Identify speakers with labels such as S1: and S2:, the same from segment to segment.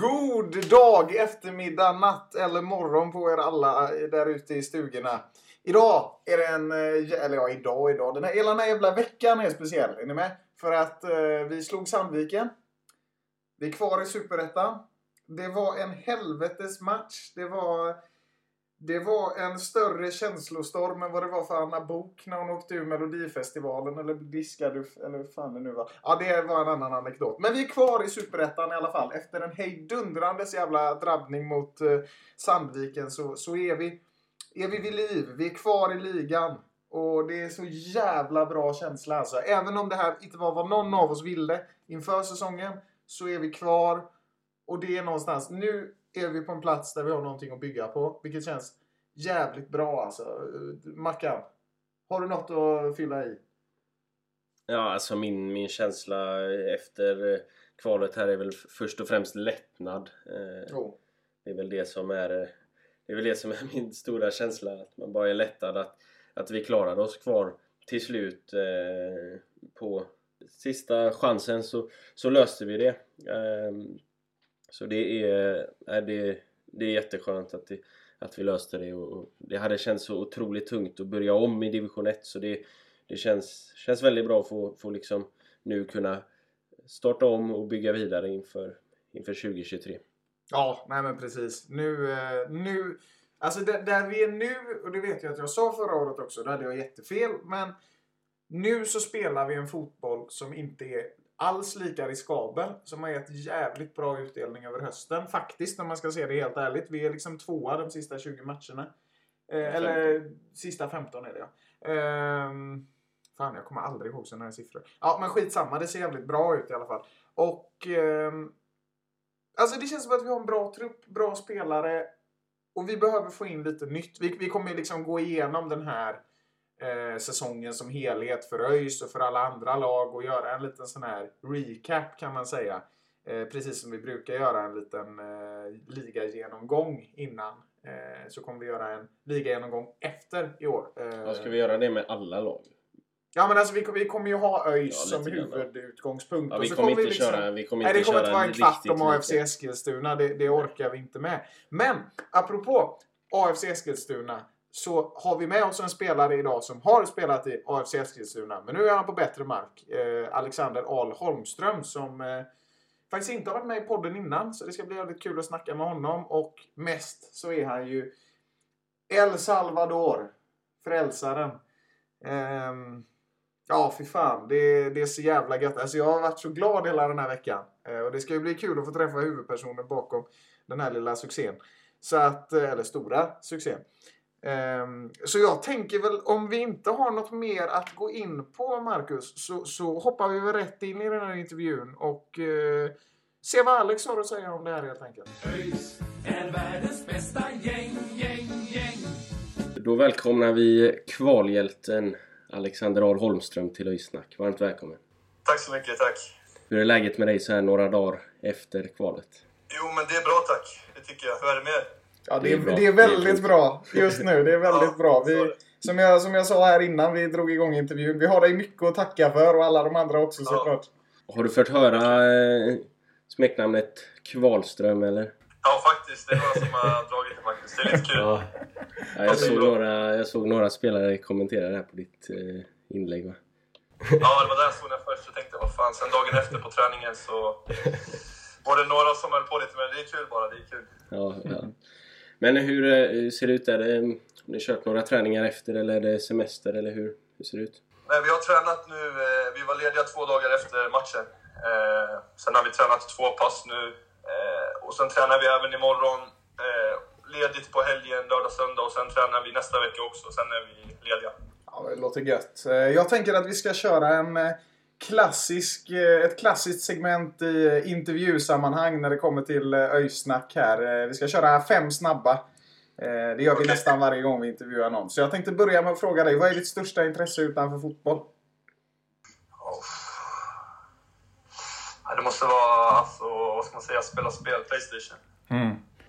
S1: God dag, eftermiddag, natt eller morgon på er alla eh, där ute i stugorna. Idag är det en, eh, eller ja idag och idag, den här, hela den här jävla veckan är speciell. Är ni med? För att eh, vi slog Sandviken. Vi är kvar i Superettan. Det var en helvetes match. Det var, det var en större känslostorm än vad det var för Anna Bok när hon åkte ur Melodifestivalen eller diskade, eller hur fan det nu var. Ja, det var en annan anekdot. Men vi är kvar i Superettan i alla fall. Efter en hejdundrandes jävla drabbning mot eh, Sandviken så, så är vi är vi vid liv. Vi är kvar i ligan. Och det är så jävla bra känsla alltså. Även om det här inte var vad någon av oss ville inför säsongen så är vi kvar. Och det är någonstans, nu är vi på en plats där vi har någonting att bygga på. Vilket känns jävligt bra alltså. Mackan, har du något att fylla i?
S2: Ja, alltså min, min känsla efter kvalet här är väl först och främst lättnad.
S1: Jo.
S2: Det är väl det som är, det är, väl det som är min stora känsla. Att man bara är lättad att, att vi klarade oss kvar till slut. Eh, på sista chansen så, så löste vi det. Eh, så det är, är det, det är jätteskönt att, det, att vi löste det. Och, och det hade känts så otroligt tungt att börja om i division 1. Så det, det känns, känns väldigt bra att få, få liksom nu kunna starta om och bygga vidare inför, inför 2023.
S1: Ja, nej men precis. Nu, eh, nu alltså där, där vi är nu, och det vet jag att jag sa förra året också, då hade jag jättefel. Men nu så spelar vi en fotboll som inte är alls lika riskabel. Som har gett jävligt bra utdelning över hösten. Faktiskt, om man ska se det helt ärligt. Vi är liksom tvåa de sista 20 matcherna. Eh, eller sista 15 är det ja. Ehm, fan, jag kommer aldrig ihåg sådana här siffror. Ja, men skitsamma. Det ser jävligt bra ut i alla fall. Och... ehm, Alltså det känns som att vi har en bra trupp, bra spelare. Och vi behöver få in lite nytt. Vi, vi kommer liksom gå igenom den här eh, säsongen som helhet för ÖIS och för alla andra lag och göra en liten sån här recap kan man säga. Eh, precis som vi brukar göra en liten eh, ligagenomgång innan. Eh, så kommer vi göra en ligagenomgång efter i år. Eh,
S2: ska vi göra det med alla lag?
S1: Ja men alltså vi, kommer- vi kommer ju ha ÖIS
S2: Ja,
S1: som
S2: ja.
S1: huvudutgångspunkt.
S2: Ja,
S1: Och
S2: vi
S1: så
S2: kommer inte
S1: liksom-
S2: köra, vi kommer
S1: Nej, det
S2: inte
S1: kommer inte vara en kvart om AFC. Eskilstuna. Det, det orkar vi inte med. Men apropå AFC Eskilstuna så har vi med oss en spelare idag som har spelat i AFC Eskilstuna. Men nu är han på bättre mark. Eh, Alexander Ahl Holmström som eh, faktiskt inte har varit med i podden innan. Så det ska bli väldigt kul att snacka med honom. Och mest så är han ju El Salvador. Frälsaren. Eh, Ja, fy fan. Det, det är så jävla gött. Alltså, jag har varit så glad hela den här veckan. Eh, och det ska ju bli kul att få träffa huvudpersonen bakom den här lilla succén. Så att, eh, eller stora succén. Ehm, så jag tänker väl om vi inte har något mer att gå in på, Marcus, så, så hoppar vi väl rätt in i den här intervjun och eh, se vad Alex har att säga om det här helt enkelt.
S3: ÖIS är världens bästa gäng, gäng, gäng.
S2: Då välkomnar vi kvalhjälten Alexander Ahl Holmström till Öjsnack. Varmt välkommen!
S4: Tack så mycket, tack.
S2: Hur är läget med dig så här några dagar efter kvalet?
S4: Jo, men det är bra tack. Det tycker jag. Hur är det med er?
S1: Ja, det
S2: Det
S1: är,
S2: är bra.
S1: det är
S2: Det är
S1: väldigt bra just nu. Det är väldigt
S4: Ja,
S1: bra. Vi,
S4: det.
S1: som, jag, som jag sa här innan vi drog igång intervjun. Vi har dig mycket att tacka för och alla de andra också
S4: Ja.
S1: såklart.
S2: Har du fått höra eh, smeknamnet Kvalström eller?
S4: Ja, faktiskt. Det är några som har dragit det faktiskt. Det är lite kul.
S2: Ja, jag, såg några, jag såg några spelare kommentera det här på ditt eh, inlägg va?
S4: Ja, det var där jag såg den först. Jag tänkte, vad fan. Sen dagen efter på träningen så var det några som höll på lite, men det är kul bara. Det är kul.
S2: Ja, ja. Men hur, eh, hur ser det ut där? Eh, Har ni kört några träningar efter eller är det semester eller hur, hur ser det ut?
S4: Nej, vi har tränat nu. Eh, vi var lediga två dagar efter matchen. Eh, sen har vi tränat två pass nu. Och sen tränar vi även imorgon. Ledigt på helgen, lördag, söndag och sen tränar vi nästa vecka också. Sen är vi lediga.
S1: Ja, det låter gött. Jag tänker att vi ska köra en klassisk, eh, ett klassiskt segment i eh, intervjusammanhang när det kommer till eh, öjsnack här. Vi ska köra fem snabba. Det gör vi nästan varje gång vi intervjuar någon. Så jag tänkte börja med att fråga dig, vad är ditt största intresse utanför fotboll?
S4: Oh. Det måste vara, alltså, vad ska man säga, spela spel, Playstation.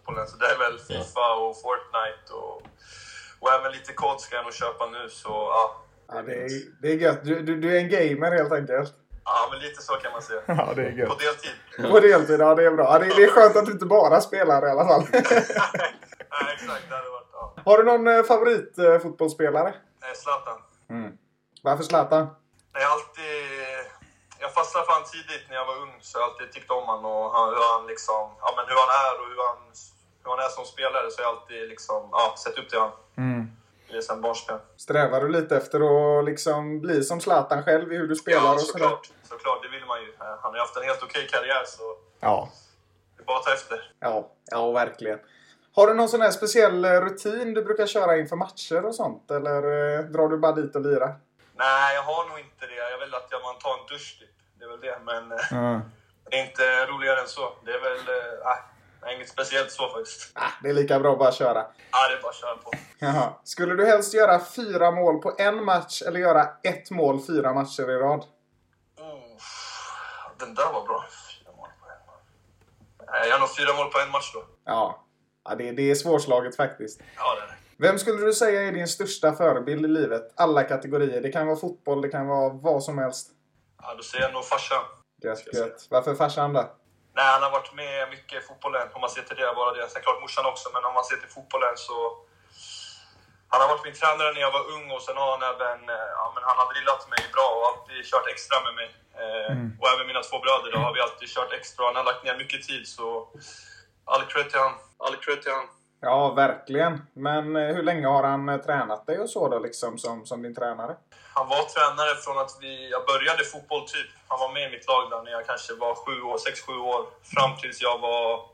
S4: På den. Så det är väl Fifa och Fortnite och, och även lite kod ska jag nog köpa nu. Så ja,
S1: Ja, det, är, det är gött. Du, du, du är en gamer helt enkelt.
S4: ja men lite så kan man säga.
S1: Ja, det är
S4: På
S1: gött.
S4: deltid.
S1: På deltid, ja det är bra. Ja, det, det är skönt att du inte bara spelar i alla fall.
S4: Nej, exakt. Det hade varit... Ja.
S1: Har du någon eh, favoritfotbollsspelare?
S4: Nej, Zlatan.
S1: Varför Zlatan?
S4: Jag har alltid... Jag fastnade för han tidigt när jag var ung, så jag har alltid tyckt om han och han, hur han liksom... Ja, men hur han är och hur han, hur han är som spelare, så jag har alltid liksom... Ja, sett upp till han. Det barnsben.
S1: Strävar du lite efter att liksom bli som Zlatan själv i hur du spelar
S4: Ja,
S1: och sådär?
S4: såklart. Såklart, det vill man ju. Eh, Han har haft en helt okej karriär, så
S1: Ja.
S4: det är bara att ta efter.
S1: Ja, ja, verkligen. Har du någon sån här speciell eh, rutin du brukar köra inför matcher och sånt? Eller eh, drar du bara dit och lirar?
S4: Nej, jag har nog inte det. Jag vill att jag man tar en dusch, typ. Det är väl det. Men eh, det är inte roligare än så. Det är väl... Nej, inget speciellt så faktiskt.
S1: Ah, det är lika bra att bara köra.
S4: Ja, det är bara att köra på.
S1: Jaha. Skulle du helst göra fyra mål på en match eller göra ett mål fyra matcher i rad?
S4: Oh, den där var bra. Fyra mål på en match. Jag gör nog fyra mål på en match då.
S1: Ja. ja det, det är svårslaget faktiskt.
S4: Ja, det är det.
S1: Vem skulle du säga är din största förebild i livet? Alla kategorier. Det kan vara fotboll, det kan vara vad som helst.
S4: Ja, då säger jag nog farsan.
S1: Gött, gött. Varför farsan då?
S4: Nej, han har varit med mycket i fotbollen, om man ser till det. Bara det. Sen klart morsan också, men om man ser till fotbollen så... Han har varit min tränare när jag var ung och sen har han även... eh, Ja, men han har drillat mig bra och alltid kört extra med mig. Eh, Och även mina två bröder då har vi alltid kört extra. Han har lagt ner mycket tid, så... All cred till han. All cred till han.
S1: Ja, verkligen. Men eh, hur länge har han tränat dig och så då, liksom, som, som din tränare?
S4: Han var tränare från att vi, jag började fotboll typ. Han var med i mitt lag där när jag kanske var sju år, sex, sju år. Fram tills jag var...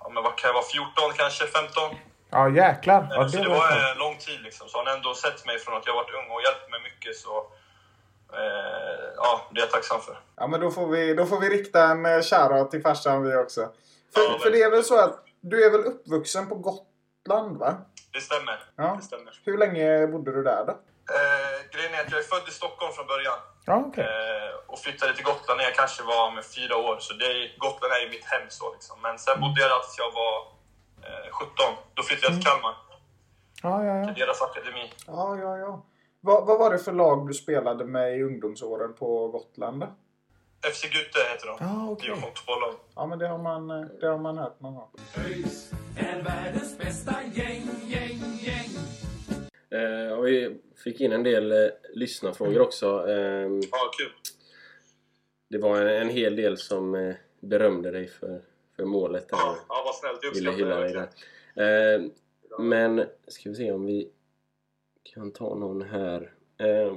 S4: Ja, men vad kan jag vara? 14 kanske, 15.
S1: Ja, jäklar. Ja,
S4: så det var en lång tid liksom. Så han har ändå sett mig från att jag varit ung och hjälpt mig mycket. Så eh, ja, det är jag tacksam för.
S1: Ja, men då får vi, då får vi rikta en eh, shoutout till farsan vi också. För,
S4: Ja,
S1: för det är väl så att du är väl uppvuxen på Gotland, va?
S4: Det stämmer.
S1: Ja.
S4: Det stämmer.
S1: Hur länge bodde du där då?
S4: Eh, grejen är att jag är född i Stockholm från början.
S1: Ja, okej.
S4: Eh, och flyttade till Gotland när jag kanske var med fyra år. Så det är, Gotland är ju mitt hem så liksom. Men sen bodde jag där tills jag var eh, 17. Då flyttade jag till Kalmar.
S1: Ja, ja, ja.
S4: Till deras akademi.
S1: ja, ja, ja. Vad, vad var det för lag du spelade med i ungdomsåren på Gotland?
S4: FC Gute heter de.
S1: Ja, okej.
S4: Division 2-lag.
S1: Ja, men det har man, eh, det har man hört någon gång.
S3: ÖIS är världens bästa gäng, gäng, gäng.
S2: Eh, och vi fick in en del eh, lyssnarfrågor också. Eh,
S4: Ja, kul.
S2: det var en, en hel del som eh, berömde dig för, för målet. Där.
S4: Ja, ja vad snällt.
S2: Ville
S4: uppskattar
S2: hylla
S4: jag
S2: dig där. Eh, men ska vi se om vi kan ta någon här. Eh,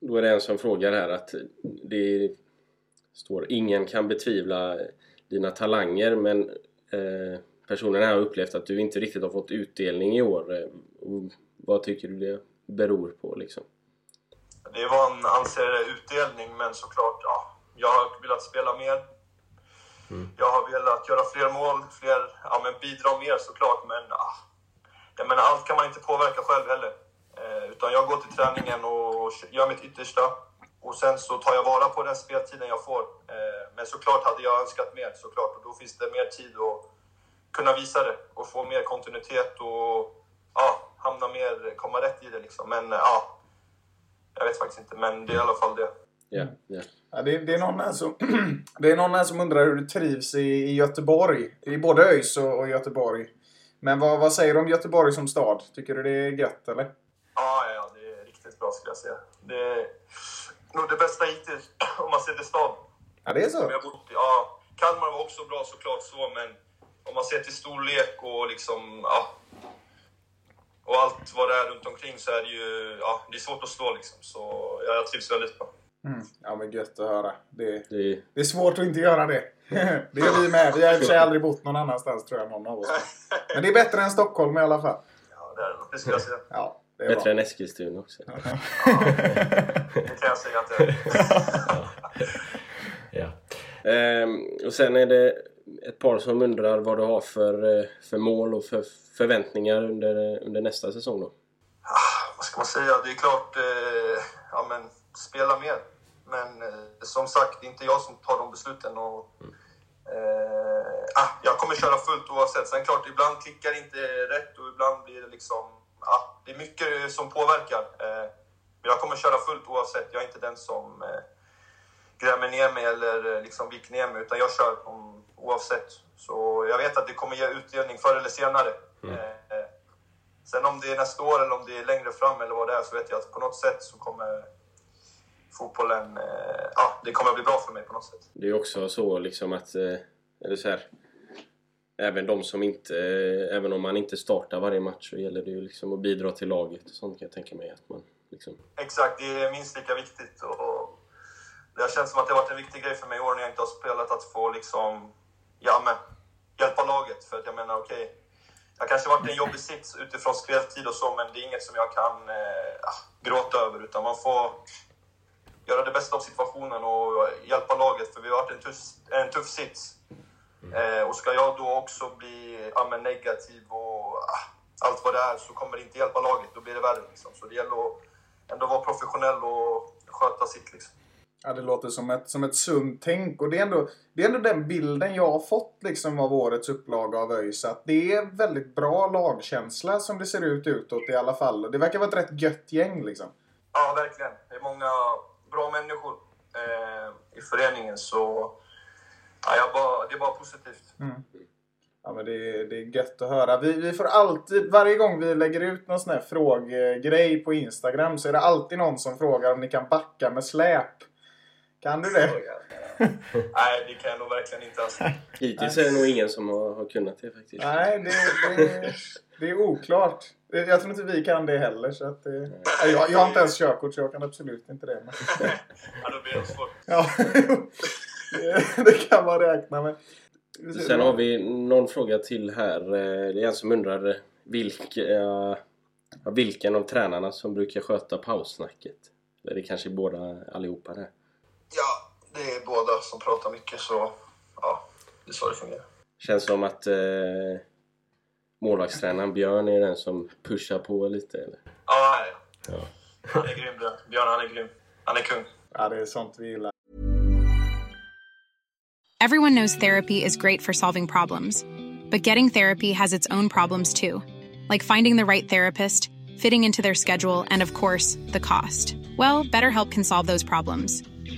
S2: då är det en som frågar här att det står ingen kan betvivla dina talanger men eh, personen här har upplevt att du inte riktigt har fått utdelning i år. Eh, och vad tycker du det beror på liksom?
S4: Det vad han anser utdelning, men såklart, ja. Jag har velat spela mer. Jag har velat göra fler mål, fler, ja men bidra mer såklart, men ah, jag menar, allt kan man inte påverka själv heller. Eh, utan jag går till träningen och gör mitt yttersta. Och sen så tar jag vara på den speltiden jag får. Eh, men såklart hade jag önskat mer, såklart. Och då finns det mer tid att kunna visa det och få mer kontinuitet och ja, hamna mer, komma rätt i det liksom. Men ja, jag vet faktiskt inte, men det är i alla fall det.
S2: Ja, ja.
S1: Ja, det, det, är någon här som, det är någon här som undrar hur du trivs i, i Göteborg. I både ÖIS och, och Göteborg. Men vad, vad säger du om Göteborg som stad? Tycker du det är gött eller?
S4: Ja, ja, ja, det är riktigt bra skulle jag säga. Det är nog det bästa hittills, om man ser till stad.
S1: Ja, det är
S4: Som
S1: så?
S4: jag bott i. Ja, Kalmar var också bra såklart så, men om man ser till storlek och liksom, ja. Och allt vad det är runt omkring så är det ju, ja, det är svårt att slå liksom. Så ja, jag trivs väldigt bra.
S1: Mm. Ja, men gött att höra. Det,
S2: Det,
S1: det är svårt att inte göra det. det gör vi med. Vi har i och för sig aldrig bott någon annanstans tror jag någon av oss. Men det är bättre än Stockholm i alla fall.
S4: Ja, det är det. Det skulle jag säga.
S1: Ja, det är
S2: Bättre
S1: bra.
S2: än Eskilstuna också.
S4: Det kan jag säga att det är.
S2: Ja. Ehm, och sen är det ett par som undrar vad du har för, eh, för mål och för förväntningar under, eh, under nästa säsong då?
S4: Ah, vad ska man säga? Det är klart, eh, ja men spela mer. Men eh, som sagt, det är inte jag som tar de besluten. Och, eh, ah, jag kommer köra fullt oavsett. Sen klart, ibland klickar det inte rätt och ibland blir det liksom... Ah, det är mycket som påverkar. Eh, men jag kommer köra fullt oavsett. Jag är inte den som eh, grämer ner mig eller eh, liksom viker ner mig, utan jag kör om, oavsett. Så jag vet att det kommer ge utdelning förr eller senare. Eh, eh, Sen om det är nästa år eller om det är längre fram eller vad det är så vet jag att på något sätt så kommer fotbollen, eh, ja, det kommer bli bra för mig på något sätt.
S2: Det är också så liksom att, eh, eller så här, även de som inte, även om man inte startar varje match så gäller det ju liksom att bidra till laget och sånt kan jag tänka mig att man liksom,
S4: Exakt, det är minst lika viktigt. Och det har känts som att det har varit en viktig grej för mig i år när jag inte har spelat att få liksom, ja men, hjälpa laget. För att jag menar, okej, jag kanske varit i en jobbig sits utifrån speltid och så, men det är inget som jag kan eh, ah, gråta över. Utan man får göra det bästa av situationen och hjälpa laget, för vi har varit i en tuff, en tuff sits. Eh, och ska jag då också bli ja, men negativ och ah, allt vad det är så kommer det inte hjälpa laget, då blir det värre. Liksom. Så det gäller att ändå vara professionell och sköta sitt. Liksom.
S1: Ja, det låter som ett, som ett sunt tänk. Och det är, ändå, det är ändå den bilden jag har fått liksom av årets upplaga av ÖIS. Att det är väldigt bra lagkänsla som det ser ut utåt i alla fall. Det verkar vara ett rätt gött gäng liksom.
S4: Ja, verkligen. Det är många bra människor eh, i föreningen, så ja, bara, det är bara positivt.
S1: Ja, men det, är, det är gött att höra. Vi, vi får alltid, varje gång vi lägger ut någon sån här fråggrej på Instagram så är det alltid någon som frågar om ni kan backa med släp. Kan du det?
S4: Nej, det kan jag nog verkligen inte. Alltså.
S2: Hittills är det nog ingen som har, har kunnat det faktiskt.
S1: Nej, det, det, det är oklart. Jag tror inte vi kan det heller. Så att det, jag, jag har inte ens körkort så jag kan absolut inte det. Men,
S4: Ja, då blir det svårt.
S1: ja, det, kan man räkna med.
S2: Sen har vi någon fråga till här. Eh, Det är en som undrar vilka, ja, vilken av tränarna som brukar sköta paussnacket. Eller det kanske är båda allihopa det.
S4: Ja, det är båda som pratar mycket, så ja, det är så det fungerar.
S2: Känns som att eh, målvaktstränaren Björn är den som pushar på lite. Eller?
S4: Ja, ja. Han är grym, Björn. Björn, han är grym. Han är kung.
S1: Ja, det är sånt vi gillar.
S5: Everyone knows therapy is great for solving problems, but getting therapy has its own problems too, like finding the right therapist, fitting into their schedule, and of course, the cost. Well, BetterHelp can solve those problems.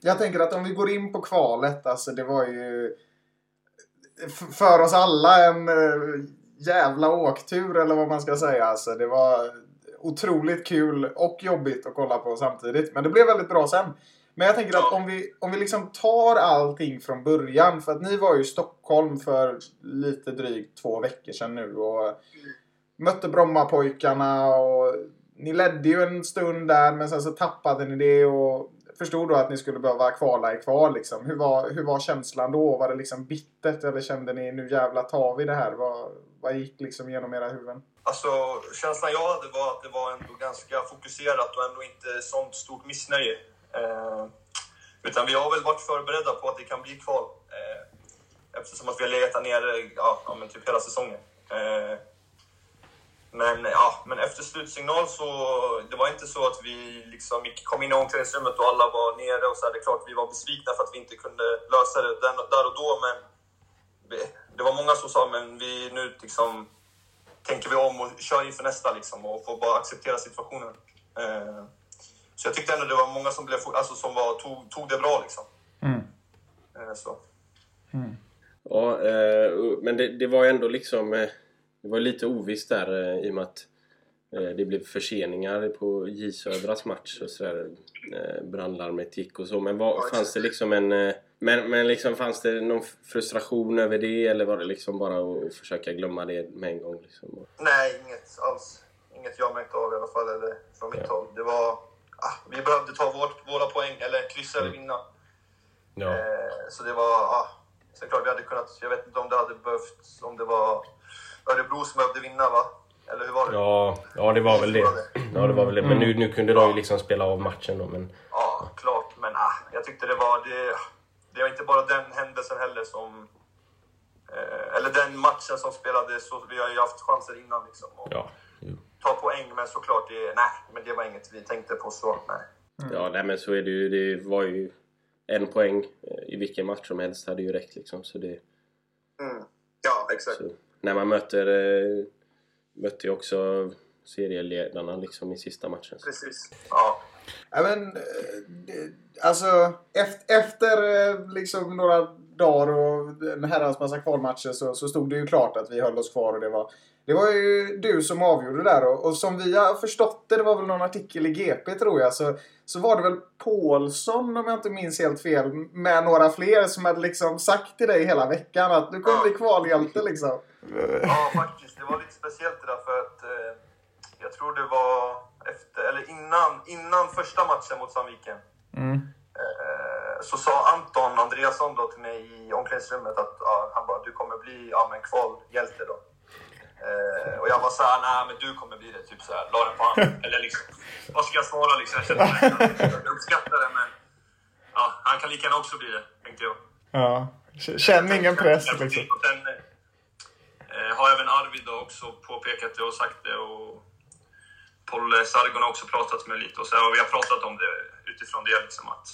S1: Jag tänker att om vi går in på kvalet, alltså det var ju för oss alla en eh, jävla åktur eller vad man ska säga. Alltså det var otroligt kul och jobbigt att kolla på samtidigt. Men det blev väldigt bra sen. Men jag tänker att om vi, om vi liksom tar allting från början. För att ni var ju i Stockholm för lite drygt två veckor sedan nu. Och mötte Brommapojkarna och ni ledde ju en stund där men sen så tappade ni det och förstod då att ni skulle behöva kvala er kvar liksom. Hur var, hur var känslan då? Var det liksom bittert eller kände ni nu jävla tar vi det här? Vad, vad gick liksom genom era huvuden?
S4: Alltså, känslan jag hade var att det var ändå ganska fokuserat och ändå inte sånt stort missnöje. Eh, utan vi har väl varit förberedda på att det kan bli kval. Eh, eftersom att vi har legat där nere ja, ja, men typ hela säsongen. Eh, men, ja, men efter slutsignal så det var inte så att vi liksom kom in i omklädningsrummet och alla var nere och så här, Det är klart vi var besvikna för att vi inte kunde lösa det den, där och då, men det var många som sa men vi nu liksom tänker vi om och kör inför nästa liksom och får bara acceptera situationen. Eh, så jag tyckte ändå det var många som, blev, alltså, som var, tog, tog det bra liksom. Eh, så.
S2: Ja, eh, men det, det var ändå liksom... Det var lite ovisst där eh, i och med att eh, det blev förseningar på J Södras match och sådär. Eh, brandlarmet gick och så. Men var, fanns det liksom en... Men, men liksom fanns det någon frustration över det eller var det liksom bara att, försöka glömma det med en gång? Liksom?
S4: Nej, inget alls. Inget jag märkte av i alla fall, eller från mitt håll. Det var... Ah, vi behövde ta vårt, våra poäng, eller kryssa eller vinna.
S2: Ja.
S4: Eh, så det var... Ah, så det är klart vi hade kunnat... Jag vet inte om det hade behövt... Om det var Örebro som behövde vinna, va? Eller hur var det?
S2: Ja, ja, det var väl det. Ja, det var väl det. Men nu, nu kunde de ju liksom spela av matchen då. Men,
S4: Ja, klart. Men ah, jag tyckte det var... Det, det var inte bara den händelsen heller som... Eh, eller den matchen som spelades. Så vi har ju haft chanser innan liksom. Och
S2: ja.
S4: Ta poäng, men såklart, det, nej, men det var inget vi tänkte på så. Nej.
S2: Ja, nej, men så är det ju. Det var ju en poäng eh, i vilken match som helst hade ju räckt liksom. Så det,
S4: Mm. Ja, exakt.
S2: så, när man möter... Eh, mötte ju också serieledarna liksom i sista matchen.
S4: Precis. Ja.
S1: Ja, men, eh, alltså efter, efter eh, liksom några dagar och en herrans massa kvalmatcher så, så stod det ju klart att vi höll oss kvar och det var det var ju du som avgjorde där och, och som vi har förstått det, det var väl någon artikel i GP tror jag, så, så var det väl Paulsson om jag inte minns helt fel med några fler som hade liksom sagt till dig hela veckan att du kommer bli kvalhjälte liksom.
S4: ja, faktiskt. Det var lite speciellt det där för att eh, jag tror det var efter, eller innan, innan första matchen mot Sandviken. Eh, så sa Anton Andreasson då till mig i omklädningsrummet att ja, han bara, du kommer bli ja, men kvalhjälte då. Eh, och jag var såhär, nej men du kommer bli det. Typ såhär, la det på han. Eller liksom, vad ska jag svara liksom? Jag kände mig, jag uppskattar det men ja, han kan lika gärna också bli det, tänkte jag.
S1: Ja. Känn ingen press liksom.
S4: Och sen eh, har även Arvid då också påpekat det och sagt det. Och Paul Sargon har också pratat med lite och, så, och vi har pratat om det utifrån det. Liksom, att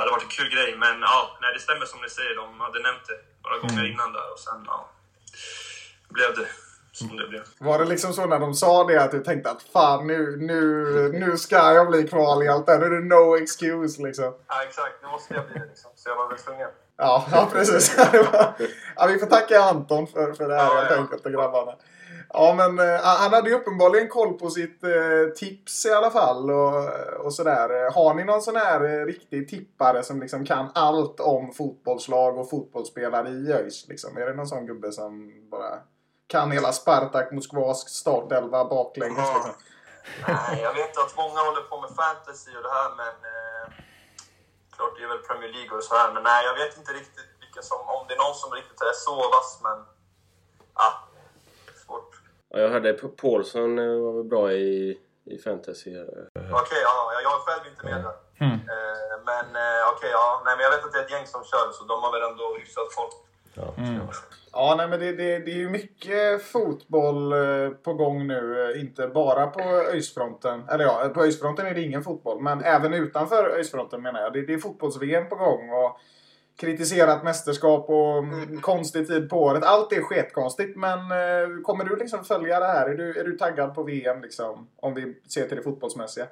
S4: det hade varit en kul grej, men ja, nej, det stämmer som ni säger. De hade nämnt det några gånger innan där och sen ja, blev det som det blev.
S1: Var det liksom så när de sa det att du tänkte att fan nu, nu, nu ska jag bli kvalhjälte? Nu är det no excuse liksom.
S4: Ja, exakt. Nu måste jag bli det liksom. Så jag var väl tvungen.
S1: Ja, ja precis. Det ja, vi får tacka Anton för, för det här
S4: Ja,
S1: helt
S4: ja.
S1: enkelt och grabbarna. Ja, men eh, han hade ju uppenbarligen koll på sitt eh, tips i alla fall och, och sådär. Har ni någon sån här eh, riktig tippare som liksom kan allt om fotbollslag och fotbollsspelare i ÖIS? Liksom? Är det någon sån gubbe som bara kan hela Spartak Moskvas startelva baklänges?
S4: Ja.
S1: Liksom?
S4: Nej, jag vet att många håller på med fantasy och det här, men eh, klart det är väl Premier League och så här. Men nej, jag vet inte riktigt vilka som, om det är någon som riktigt är så vass, men. Ja,
S2: jag hörde Paulsson eh, var väl bra i, i fantasy.
S4: Okej, ja, jag- är själv inte med där. Eh, men eh, okej, ja, nej, men jag vet att det är ett gäng som kör, så de har väl ändå hyfsat folk.
S2: Ja.
S1: Ja, nej, men det, det, det är ju mycket fotboll på gång nu. Inte bara på ÖIS-fronten. Eller ja, på ÖIS-fronten är det ingen fotboll. Men även utanför ÖIS-fronten menar jag. Det, det är fotbolls-VM på gång. Och kritiserat mästerskap och mm. konstig tid på året. Allt är skitkonstigt. Men eh, kommer du liksom följa det här? Är du, är du taggad på VM liksom? Om vi ser till det fotbollsmässiga.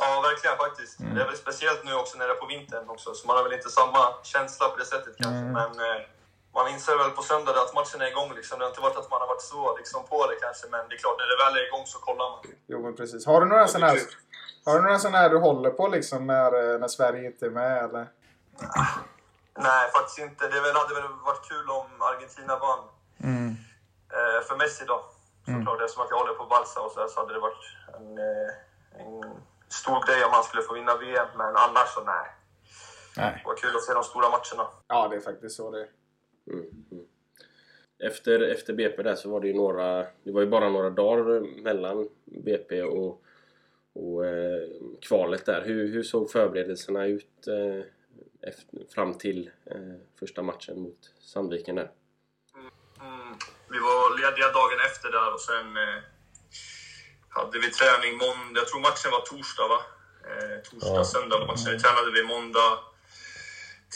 S4: Ja, verkligen faktiskt. Det är väl speciellt nu också när det är på vintern också, så man har väl inte samma känsla på det sättet kanske. Men eh, man inser väl på söndag att matchen är igång liksom. Det har inte varit att man har varit så liksom, på det kanske, men det är klart, när det väl är igång så kollar man.
S1: Jo, men precis. Har du några sådana här, har du några såna här du håller på liksom när, eh, när Sverige inte är med? Eller?
S4: Nej, faktiskt inte. Det hade väl varit kul om Argentina vann. Eh, för Messi då. Såklart, eftersom att jag håller på Barca och så, här, så hade det varit en, eh, en stor grej om han skulle få vinna VM. Men annars så nej.
S1: Nej.
S4: Det var kul att se de stora matcherna.
S1: Ja, det är faktiskt så det är.
S2: Efter, efter BP där så var det ju några... Det var ju bara några dagar mellan BP och, och eh, kvalet där. Hur, hur såg förberedelserna ut eh, efter, fram till eh, första matchen mot Sandviken där?
S4: Mm. vi var lediga dagen efter där och sen eh, hade vi träning måndag. Jag tror matchen var torsdag, va? Eh, torsdag,
S2: Ja.
S4: söndag matchen. Vi tränade vi måndag,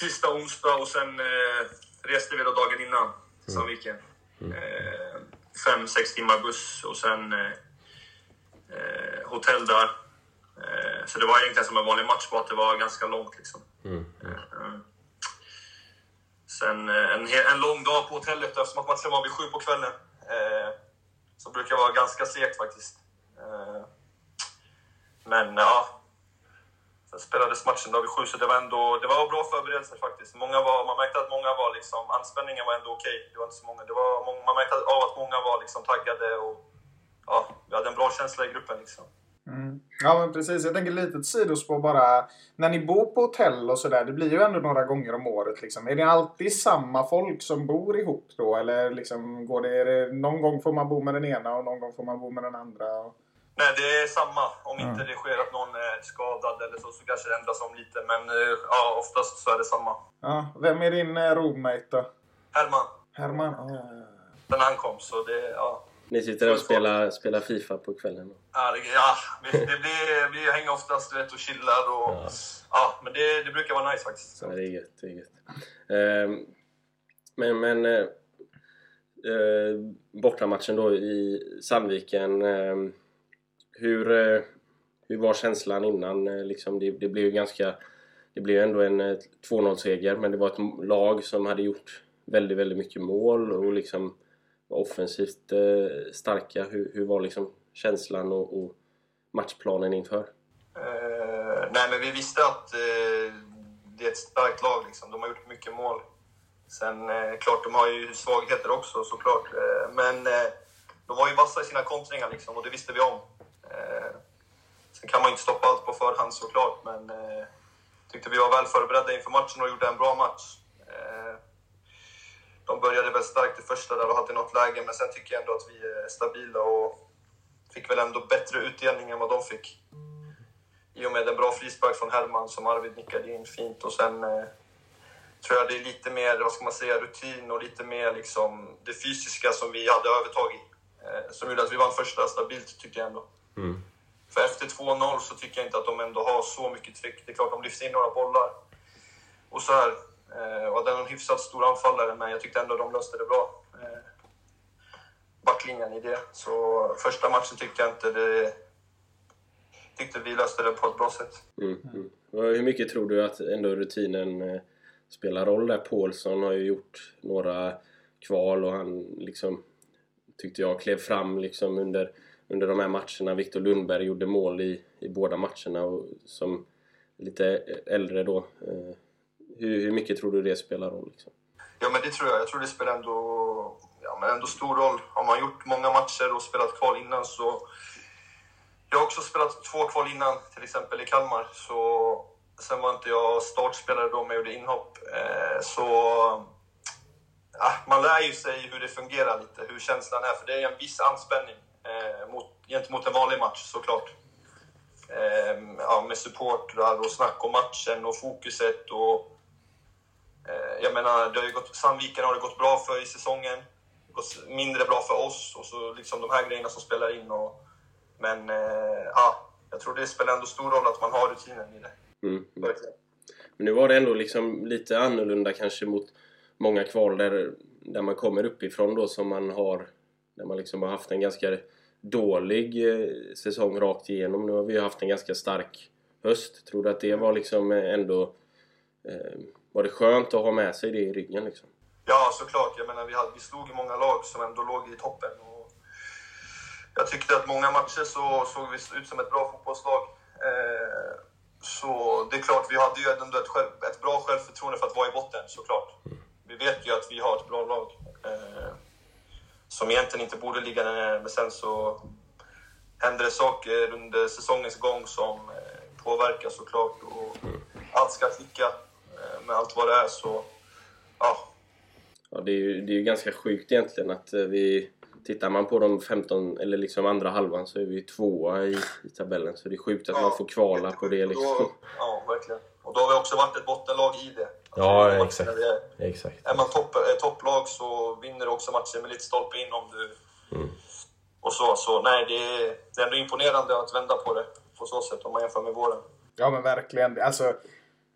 S4: tisdag, onsdag och sen eh, reste vi då dagen innan till Sandviken. Eh, fem, sex timmar buss och sen eh, hotell där. Så det var egentligen som en vanlig match, bara att det var ganska långt. Liksom. Mm. Eh, sen eh, en, en lång dag på hotellet eftersom att matchen var vid sju på kvällen. Eh, så brukar jag vara ganska segt faktiskt. Men ja, sen spelades matchen då vid sju så det var ändå det var bra förberedelser faktiskt. Många var, man märkte att många var liksom, anspänningen var ändå okej. Det var inte så många. Det var, man märkte av att många var liksom taggade och ja, vi hade en bra känsla i gruppen liksom.
S1: Ja men precis. Jag tänker litet sidospår bara. När ni bor på hotell och sådär. Det blir ju ändå några gånger om året. Liksom. Är det alltid samma folk som bor ihop då? Eller liksom går det, är det... Någon gång får man bo med den ena och någon gång får man bo med den andra? Och...
S4: Nej, det är samma. Om inte det sker att någon är skadad eller så, så kanske det ändras om lite. Men eh, ja, oftast så är det samma.
S1: Ja, vem är din eh, roommate då?
S4: Herman,
S1: Herman? Ja, ja, ja.
S4: den han kom, så det, ja.
S2: Ni sitter och spelar, spelar Fifa på kvällen?
S4: Ja, det, ja, det det blir, vi hänger oftast vet, och chillar och... Ja, men det, det brukar vara nice faktiskt.
S2: Ja, det är gött. Det är gött. Ehm, men men eh, eh, bortamatchen då i Sandviken. Eh, hur, eh, hur var känslan innan? Eh, liksom det, det blev ju ganska... Det blev ändå en eh, 2-0-seger men det var ett lag som hade gjort väldigt, väldigt mycket mål och liksom var offensivt eh, starka. Hur, hur var liksom känslan och, och matchplanen inför?
S4: Eh, nej, men vi visste att eh, det är ett starkt lag. Liksom. De har gjort mycket mål. Sen eh, klart, de har ju svagheter också såklart. Eh, men eh, de var ju vassa i sina kontringar liksom, och det visste vi om. Eh, sen kan man ju inte stoppa allt på förhand såklart, men eh, tyckte vi var väl förberedda inför matchen och gjorde en bra match. De började väl starkt i första där och hade något läge, men sen tycker jag ändå att vi är stabila och fick väl ändå bättre utdelning än vad de fick i och med en bra frispark från Herman som Arvid nickade in fint. Och sen eh, tror jag det är lite mer, vad ska man säga, rutin och lite mer liksom det fysiska som vi hade övertag i. Eh, som gjorde att vi vann första stabilt, tycker jag ändå. För efter 2-0 så tycker jag inte att de ändå har så mycket tryck. Det är klart de lyfter in några bollar och så här. Eh, och den är en hyfsat stor anfallare, men jag tyckte ändå de löste det bra. Eh, backlinjen i det. Så första matchen tyckte jag inte det tyckte vi löste det på ett bra sätt.
S2: Mm, mm. Hur mycket tror du att ändå rutinen eh, spelar roll där? Paulsson har ju gjort några kval och han liksom tyckte jag klev fram liksom under, under de här matcherna. Viktor Lundberg gjorde mål i, i båda matcherna och som lite äldre då. Eh, hur, hur mycket tror du det spelar roll? Liksom?
S4: Ja, men det tror jag. Jag tror det spelar ändå, ja, men ändå stor roll. Har man gjort många matcher och spelat kval innan så... Jag har också spelat två kval innan, till exempel i Kalmar. Så, sen var inte jag startspelare då, men jag gjorde inhopp. Eh, så... Ja, man lär ju sig hur det fungerar lite, hur känslan är. För det är en viss anspänning eh, mot, gentemot en vanlig match, såklart. Eh, ja, med supportrar och snack om matchen och fokuset och jag menar, det har ju gått, Sandviken har det gått bra för i säsongen. Gått mindre bra för oss och så liksom de här grejerna som spelar in. Och, men eh, ja, jag tror det spelar ändå stor roll att man har rutinen i det.
S2: Mm. mm. Men nu var det ändå liksom lite annorlunda kanske mot många kval där, där man kommer uppifrån då som man har där man liksom har haft en ganska dålig eh, säsong rakt igenom. Nu har vi ju haft en ganska stark höst. Tror du att det var liksom eh, ändå eh, var det skönt att ha med sig det i ryggen liksom?
S4: Ja, såklart. Jag menar, vi, hade, vi slog ju många lag som ändå låg i toppen. Och jag tyckte att många matcher så såg vi ut som ett bra fotbollslag. Eh, så det är klart, vi hade ju ändå ett, själv, ett bra självförtroende för att vara i botten, såklart. Vi vet ju att vi har ett bra lag. Eh, som egentligen inte borde ligga där nere, men sen så händer det saker under säsongens gång som eh, påverkar såklart. Och allt ska klicka med allt vad det är, så ja,
S2: Ja, det är ju det är ju ganska sjukt egentligen att eh, vi... Tittar man på de 15, eller liksom andra halvan så är vi tvåa i, i tabellen. Så det är sjukt att man får kvala på det liksom.
S4: Då, ja, verkligen. Och då har vi också varit ett bottenlag i det.
S2: Ja,
S4: Matcher
S2: exakt.
S4: är-
S2: Exakt.
S4: är man topp, är topplag så vinner du också matcher med lite stolpe in om du... Och så, så nej, det är, det är ändå imponerande att vända på det på så sätt om man jämför med våren.
S1: Ja men verkligen. Alltså,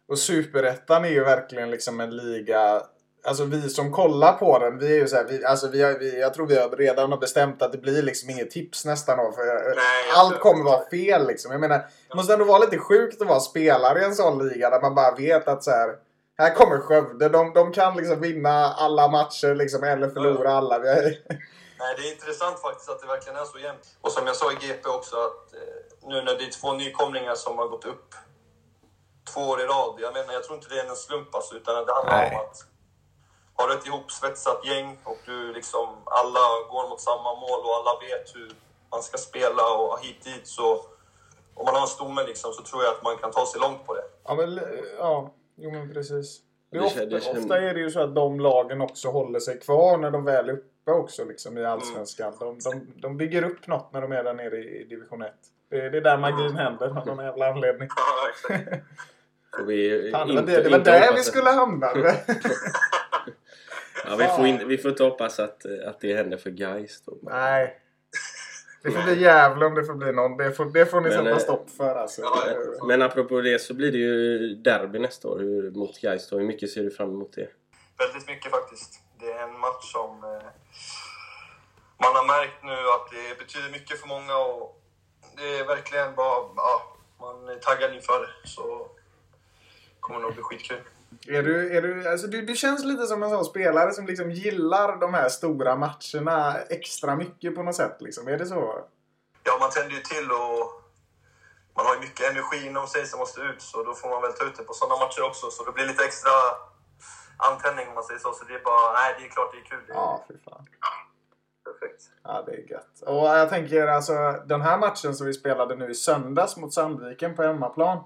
S1: och Superettan är ju verkligen liksom en liga... Alltså vi som kollar på den, vi är ju så här, vi, alltså vi har, vi, jag tror vi har redan har bestämt att det blir liksom inget tips nästan år. För
S4: Nej,
S1: allt kommer vara fel liksom. Jag menar, det måste ändå vara lite sjukt att vara spelare i en sån liga där man bara vet att så här, här kommer Skövde. De, de kan liksom vinna alla matcher liksom, eller förlora alla. Vi har,
S4: Nej, det är intressant faktiskt att det verkligen är så jämnt. Och som jag sa i GP också, att eh, nu när det är två nykomlingar som har gått upp två år i rad. Jag menar, jag tror inte det är en slump alltså, utan det handlar
S1: Nej.
S4: om att har du ett ihopsvetsat gäng och du liksom, alla går mot samma mål och alla vet hur man ska spela och hit dit så om man har en stomme liksom, så tror jag att man kan ta sig långt på det.
S1: ja, men, ja, jo men precis. Det är
S2: Det
S1: ofta,
S2: det kän-
S1: ofta är det ju så att de lagen också håller sig kvar när de väl är uppe också liksom, i Allsvenskan. De, de, de bygger upp något när de är där nere i division 1. Det, det är där magin händer av någon jävla anledning.
S4: Ja, exakt.
S2: Får vi
S1: Fan, det var,
S2: inte-
S1: det, det var där vi skulle hamna.
S2: Ja, vi, får inte, vi får inte hoppas att, att det händer för Gais då.
S1: Nej. Det får bli Gävle om det får bli någon. Det får, det får ni
S2: Men,
S1: sätta
S2: eh,
S1: stopp för alltså.
S4: ja.
S2: Men apropå det så blir det ju derby nästa år hur, mot Gais. Hur mycket ser du fram emot det?
S4: Väldigt mycket faktiskt. Det är en match som eh, man har märkt nu att det betyder mycket för många och det är verkligen bara, ja, man är taggad inför. Så kommer det nog bli skitkul.
S1: Är du, är du, alltså du, du känns lite som en sån spelare som liksom gillar de här stora matcherna extra mycket på något sätt. Liksom. Är det så?
S4: Ja, man tänder ju till och man har ju mycket energi inom sig som måste ut så då får man väl ta ut det på sådana matcher också. Så det blir lite extra antändning om man säger så. Så det är bara, nej det är klart det är kul.
S1: Ja, fy fan
S4: perfekt.
S1: Ja, det är gött. Och jag tänker alltså den här matchen som vi spelade nu i söndags mot Sandviken på hemmaplan.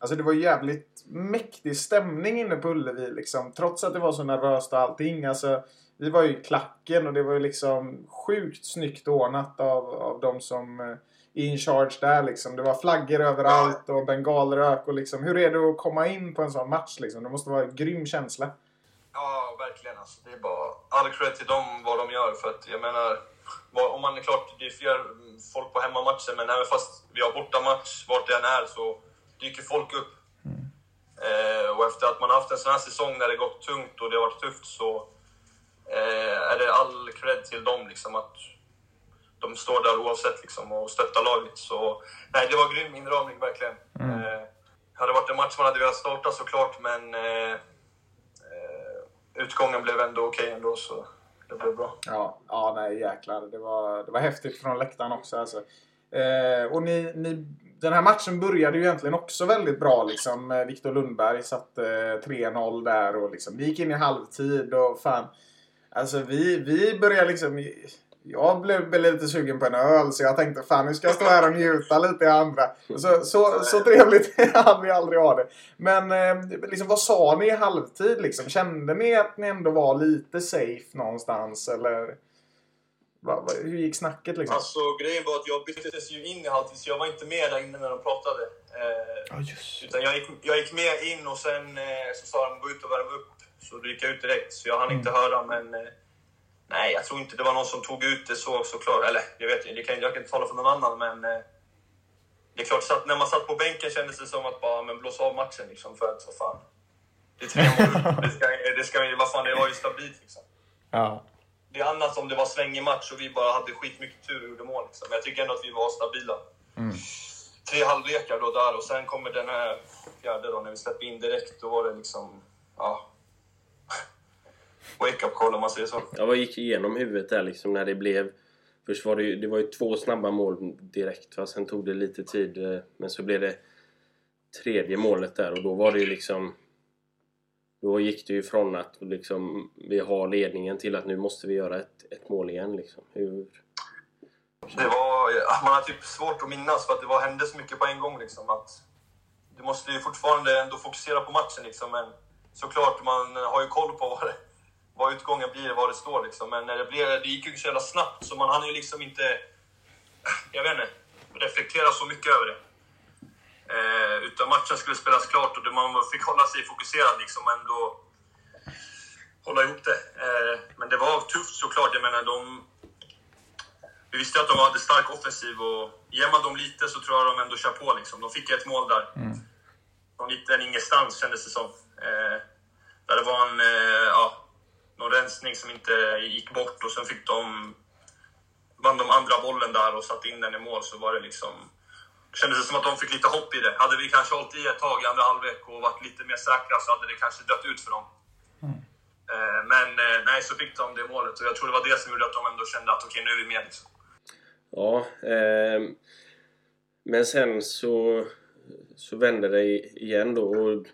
S1: Alltså det var jävligt mäktig stämning inne på Ullevi liksom. Trots att det var så nervöst och allting. Alltså, vi var ju i klacken och det var ju liksom sjukt snyggt ordnat av, av de som är in charge där liksom. Det var flaggor överallt och bengalrök och liksom. Hur är det att komma in på en sån match liksom? Det måste vara en grym känsla.
S4: Ja, verkligen. Alltså, det är bara all cred till dem vad de gör. För att jag menar, om man är klart, det är fler folk på hemmamatchen, men även fast vi har bortamatch, vart det än är, så dyker folk upp. Eh, och efter att man har haft en sån här säsong där det gått tungt och det har varit tufft så eh, är det all cred till dem liksom att de står där oavsett liksom och stöttar laget. Så nej, det var grym inramning verkligen. Eh, hade varit en match man hade velat starta såklart, men eh, utgången blev ändå okej ändå, så det blev bra.
S1: Ja, ja nej jäklar. Det var, det var häftigt från läktaren också. Alltså. Eh, och ni, ni, den här matchen började ju egentligen också väldigt bra. Liksom. Eh, Viktor Lundberg satte eh, 3-0 där och liksom, vi gick in i halvtid och fan. Alltså vi, vi började liksom... Jag blev blev lite sugen på en öl så jag tänkte fan nu ska jag stå här och njuta lite i andra. Så, så, så trevligt hann vi aldrig ha det. Men eh, liksom, vad sa ni i halvtid? Liksom? Kände ni att ni ändå var lite safe någonstans? Eller vad, vad, hur gick snacket liksom?
S4: Alltså grejen var att jag byttes ju in i halvtid, så jag var inte med där inne när de pratade. Eh,
S1: Ja, just
S4: Utan jag gick, jag gick med in och sen eh, så sa de gå ut och värma upp. Så då gick jag ut direkt, så jag hann inte höra. Men eh, nej, jag tror inte det var någon som tog ut det så såklart. Eller jag vet kan, jag kan inte tala för någon annan. Men eh, det är klart, så att när man satt på bänken kändes det som att bara men blåsa av matchen. Liksom, för att vad fan. Det är tre mål. det ska, det ska, vad fan, det var ju stabilt liksom.
S1: Ja.
S4: Det är annat om det var svängig match och vi bara hade skitmycket tur och gjorde mål. Liksom. Men jag tycker ändå att vi var stabila. Tre halvlekar då där och sen kommer den här fjärde då när vi släpper in direkt. Då var det liksom, ja... Wake up call om man säger så.
S2: Ja, vad gick igenom huvudet där liksom när det blev... Först var det ju, det var ju två snabba mål direkt va? Sen tog det lite tid eh, men så blev det tredje målet där och då var det ju liksom... Då gick det ju från att liksom vi har ledningen till att nu måste vi göra ett, ett mål igen liksom. Hur...
S4: Det var, man har typ svårt att minnas för att det var, hände så mycket på en gång. Liksom, att du måste ju fortfarande ändå fokusera på matchen. Liksom, men såklart, man har ju koll på vad, det, vad utgången blir, vad det står. Liksom. Men när det, blev, det gick ju så jävla snabbt så man hann ju liksom inte, jag vet inte, reflektera så mycket över det. Eh, utan matchen skulle spelas klart och man fick hålla sig fokuserad liksom och ändå hålla ihop det. Eh, men det var tufft såklart. Jag menar, de... Vi visste att de hade stark offensiv och ger man dem lite så tror jag de ändå kör på liksom. De fick ett mål där. Från lite en ingenstans kändes det som. Eh, där det var en, eh, ja, någon rensning som inte gick bort och sen fick de vann de andra bollen där och satte in den i mål så var det liksom... Det kändes som att de fick lite hopp i det. Hade vi kanske hållit i ett tag i andra halvlek och varit lite mer säkra så hade det kanske dött ut för dem. Eh, Men eh, nej, så fick de det målet och jag tror det var det som gjorde att de ändå kände att okej, nu är vi med liksom.
S2: Ja, ehm, men sen så, så vände det igen då. Och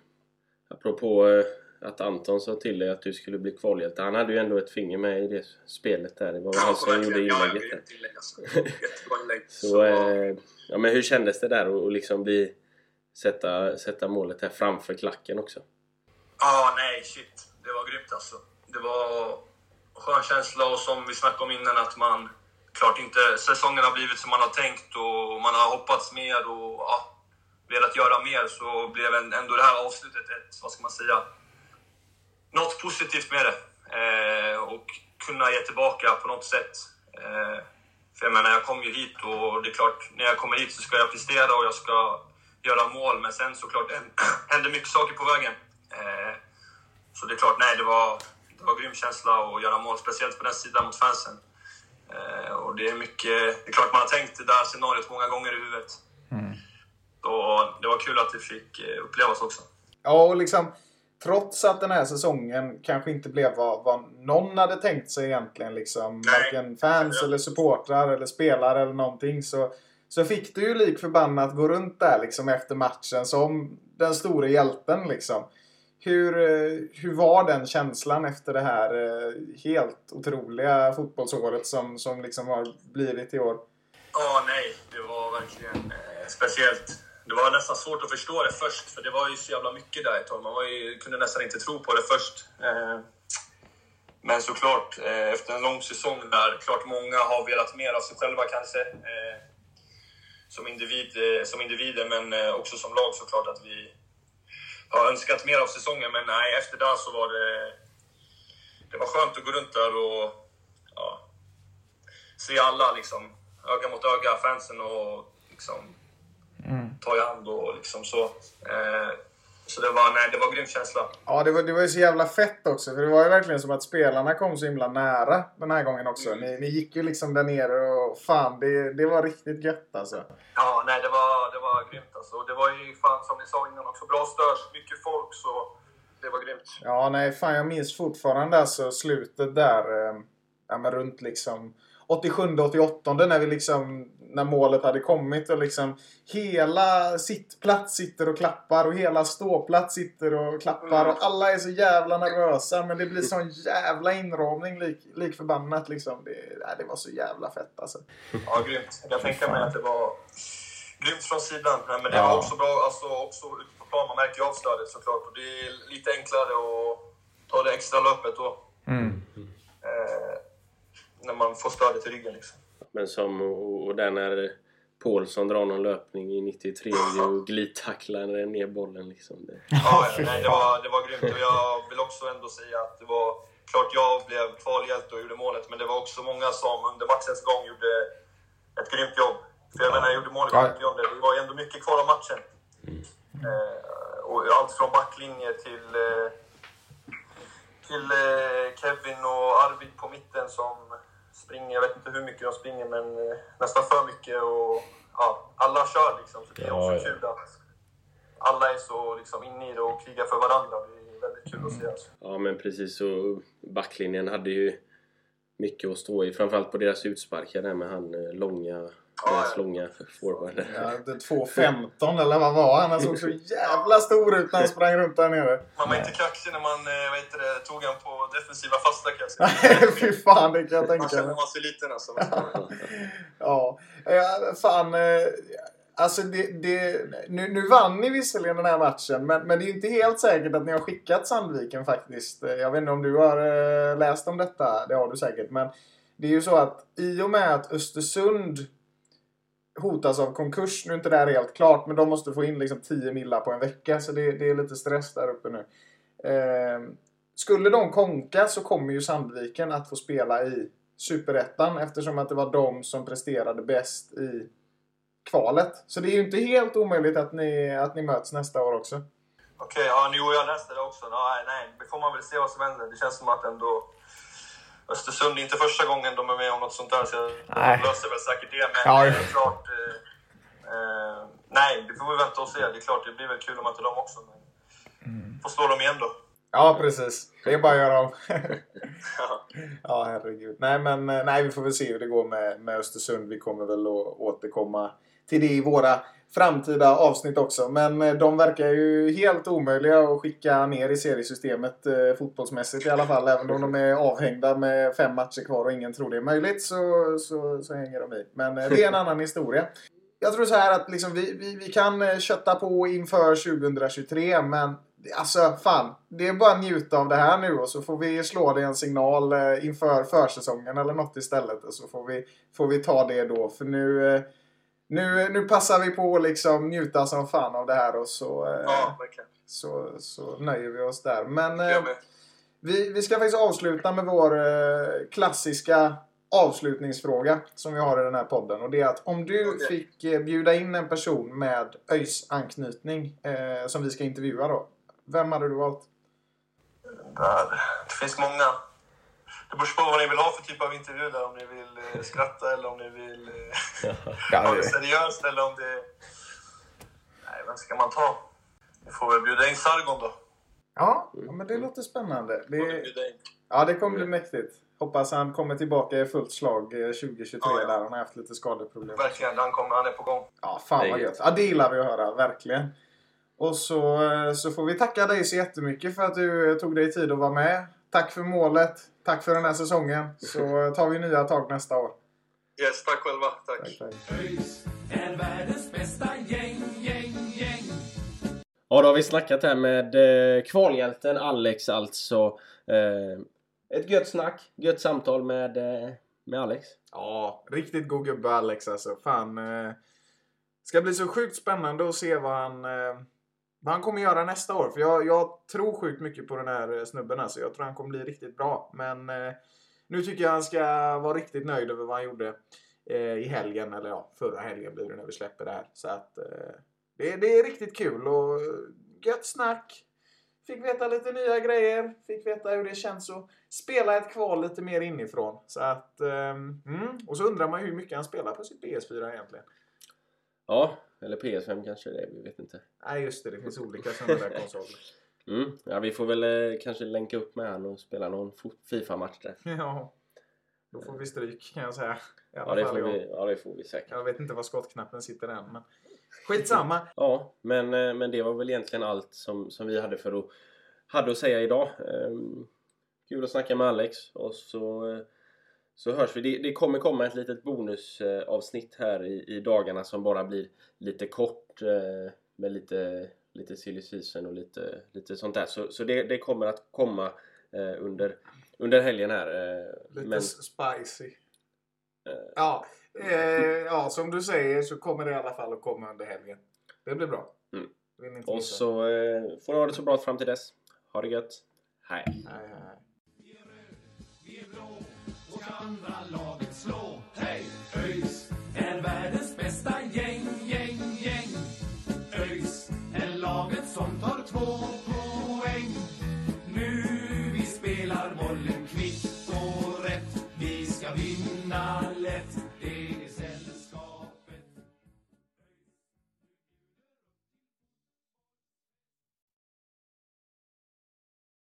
S2: apropå eh, att Anton sa till dig att du skulle bli kvalhjälte. Han hade ju ändå ett finger med i det spelet där. Det var väl han som gjorde
S4: verkligen. Ja,
S2: inlägget där. Så, eh, ja, men hur kändes det där att liksom bli, sätta, sätta målet här framför klacken också?
S4: Ja, nej, shit. Det var grymt alltså. Det var skön känsla och som vi snackade om innan att man klart inte säsongen har blivit som man har tänkt och man har hoppats mer och ja, velat göra mer så blev ändå det här avslutet ett, vad ska man säga, något positivt med det. Eh, och kunna ge tillbaka på något sätt. Eh, för jag menar, jag kom ju hit och det är klart, när jag kommer hit så ska jag prestera och jag ska göra mål. Men sen såklart händer mycket saker på vägen. Eh, så det är klart, nej, det var, det var grym känsla att göra mål, speciellt på den sidan mot fansen. Eh, och det är mycket, det är klart man har tänkt det där scenariot många gånger i huvudet. Så det var kul att det fick eh, upplevas också.
S1: Ja, och liksom trots att den här säsongen kanske inte blev vad, vad någon hade tänkt sig egentligen. Liksom,
S4: Nej.
S1: varken fans eller supportrar eller spelare eller någonting. Så, så fick du ju lik förbannat gå runt där liksom efter matchen som den stora hjälten liksom. Hur, eh, hur var den känslan efter det här eh, helt otroliga fotbollsåret som, som liksom har blivit i år?
S4: Ja, nej, det var verkligen eh, speciellt. Det var nästan svårt att förstå det först, för det var ju så jävla mycket där ett tag. Man var ju, kunde nästan inte tro på det först. Eh, men såklart, eh, efter en lång säsong där, klart många har velat mer av sig själva kanske. Eh, som, individ, som individer, men också som lag såklart att vi har önskat mer av säsongen. Men nej, efter det så var det... Det var skönt att gå runt där och ja, se alla liksom, öga mot öga, fansen och liksom ta i hand och liksom så. Eh, så det var, nej, det var en grym känsla.
S1: Ja, det var, det var ju så jävla fett också. För det var ju verkligen som att spelarna kom så himla nära den här gången också. Ni, ni gick ju liksom där nere och fan, det, det var riktigt gött alltså.
S4: Ja, nej, det var, det var grymt alltså. Och Det var ju fan som ni sa innan också, bra störs, mycket folk så det var grymt.
S1: Ja, nej, fan jag minns fortfarande alltså slutet där. Eh, ja, men runt liksom 87-88 när vi liksom när målet hade kommit och liksom hela sittplats sitter och klappar och hela ståplats sitter och klappar och alla är så jävla nervösa men det blir sån jävla inramning lik, lik förbannat liksom. Det, det var så jävla fett alltså.
S4: Ja, grymt. Jag tänka mig att det var grymt från sidan. Nej, Men det
S1: Ja.
S4: var också bra alltså, också ute på plan. Man märker ju av stödet såklart. Och det är lite enklare att ta det extra löpet då. Eh, när man får stödet i ryggen liksom.
S2: Men som, och, och där när Paulsson drar någon löpning i 93 och glidtacklar ner bollen liksom. Det.
S4: Ja, nej, det, var, det var grymt och jag vill också ändå säga att det var klart jag blev kvalhjälte och gjorde målet men det var också många som under matchens gång gjorde ett grymt jobb. För jag menar, jag gjorde mål i
S1: Ja.
S4: 50 Det var ju ändå mycket kvar av matchen. Eh, och allt från backlinje till, eh, till eh, Kevin och Arvid på mitten som springer, jag vet inte hur mycket de springer men eh, nästan för mycket och ja, alla kör liksom. Så det är
S6: Ja,
S4: också kul att alla är så liksom inne i det och krigar för varandra. Det är väldigt kul att se. Alltså.
S2: Ja men precis och backlinjen hade ju mycket att stå i. Framförallt på deras utsparkar där med han eh, långa, deras långa forward.
S1: Ja, det 2.15 eller vad var han? Han såg så jävla stor ut när han sprang runt där nere.
S4: Man var inte kaxig när man eh, vad heter det, tog han på defensiva fasta kan jag säga.
S1: Nej, fy fan det kan jag
S4: Man
S1: tänka
S4: känner
S1: mig.
S4: man sig liten alltså.
S1: Ja, ja fan. eh, Alltså det, det, nu, nu vann ni visserligen den här matchen men, men det är ju inte helt säkert att ni har skickat Sandviken faktiskt. Eh, Jag vet inte om du har läst om detta. Det har du säkert. Men det är ju så att i och med att Östersund hotas av konkurs. Nu är inte det här helt klart, men de måste få in liksom 10 millar på en vecka. Så det, det är lite stress där uppe nu. Eh, skulle de konka så kommer ju Sandviken att få spela i Superettan eftersom att det var de som presterade bäst i kvalet. Så det är ju inte helt omöjligt att ni, att ni möts nästa år också.
S4: Okej, ja, jo, jag läste det också. Nej, nej, det får man väl se vad som händer. Det känns som att ändå Östersund är inte första gången de är med om något sånt där, så de löser väl säkert det. Men
S1: Ja,
S4: det är klart... Eh, eh, nej, det får vi vänta och se. Det är klart, det blir väl kul att möta dem också. Men
S1: Mm.
S4: får slå dem igen då.
S1: Ja, precis. Det är bara att göra om.
S4: Ja.
S1: ja, herregud. Nej, men eh, nej, vi får väl se hur det går med, med Östersund. Vi kommer väl att återkomma till det i våra framtida avsnitt också. Men eh, de verkar ju helt omöjliga att skicka ner i seriesystemet eh, fotbollsmässigt i alla fall. Även om de är avhängda med fem matcher kvar och ingen tror det är möjligt så, så, så hänger de i. Men eh, det är en annan historia. Jag tror så här att liksom vi, vi, vi kan eh, kötta på inför 2023 men alltså fan. Det är bara att njuta av det här nu och så får vi slå det en signal eh, inför försäsongen eller något istället. Och så får vi, får vi ta det då. För nu, eh, nu, nu passar vi på att liksom njuta som fan av det här och så, eh,
S4: ja,
S1: så, så nöjer vi oss där. Men eh, vi, vi ska faktiskt avsluta med vår eh, klassiska avslutningsfråga som vi har i den här podden. Och det är att om du
S4: Okej.
S1: fick bjuda in en person med ÖIS-anknytning eh, som vi ska intervjua då. Vem hade du valt?
S4: Där. Det finns många. Det beror på vad ni vill ha för typ av intervju där. Om ni vill eh, skratta eller om ni vill eh, ha det seriöst eller om det... Nej, vem ska man ta? Vi får väl bjuda in Sargon då.
S1: Ja, men det låter spännande. Det,
S4: bjuda in.
S1: ja, det kommer bli mäktigt. Hoppas han kommer tillbaka i fullt slag eh, 2023
S4: Ja, ja.
S1: där han har haft lite skadeproblem.
S4: Verkligen, han, kommer, han är på gång.
S1: Ja, fan vad
S2: gött.
S1: Ja, det gillar vi att höra. Verkligen. Och så, eh, så får vi tacka dig så jättemycket för att du eh, tog dig tid att vara med. Tack för målet. Tack för den här säsongen. Så tar vi nya tag nästa år.
S4: Yes, tack själva. Tack.
S1: Tack, tack.
S3: Är världens bästa gäng, gäng, gäng.
S2: Ja, då har vi snackat här med eh, kvalhjälten Alex alltså. Eh, ett gött snack, gött samtal med, eh, med Alex.
S1: Ja, riktigt god gubbe Alex alltså. Fan. Eh, ska bli så sjukt spännande att se vad han, eh, han kommer göra nästa år. För jag, jag tror sjukt mycket på den här eh, snubben alltså. Jag tror han kommer bli riktigt bra. Men eh, nu tycker jag han ska vara riktigt nöjd över vad han gjorde eh, i helgen. Eller ja, förra helgen blir det när vi släpper det här. Så att eh, det, det är riktigt kul och eh, gött snack. Fick veta lite nya grejer. Fick veta hur det känns att spela ett kval lite mer inifrån. Så att, ehm, mm. Och så undrar man ju hur mycket han spelar på sitt PS4 egentligen.
S2: Ja, eller PS5 kanske det är, vi vet inte.
S1: Nej just det, det finns olika sådana där konsoler.
S2: Mm. Ja, vi får väl eh, kanske länka upp med han och spela någon FIFA-match där.
S1: ja. Då får vi stryk kan jag säga. I alla
S2: Ja, det
S1: fall
S2: får
S1: jag.
S2: vi, ja, det får vi säkert.
S1: Jag vet inte var skottknappen sitter än men skitsamma.
S2: Ja, men, eh, men det var väl egentligen allt som, som vi hade för att, hade att säga idag. Ehm, kul att snacka med Alex och så, eh, så hörs vi. Det, det kommer komma ett litet bonusavsnitt här i, i dagarna som bara blir lite kort eh, med lite, lite silly season och lite, lite sånt där. Så, så det, det kommer att komma eh, under, under helgen här. eh,
S1: Lite
S2: men,
S1: spicy.
S2: Eh.
S1: Ja, eh, ja, som du säger så kommer det i alla fall att komma under helgen. Det blir bra.
S2: Mm. Och så eh, får ni ha det så bra fram till dess. Ha det gött. Hej!
S1: Nej, nej,
S3: andra laget slå. Hej! ÖIS är världens bästa gäng, gäng, gäng. ÖIS är laget som tar två poäng.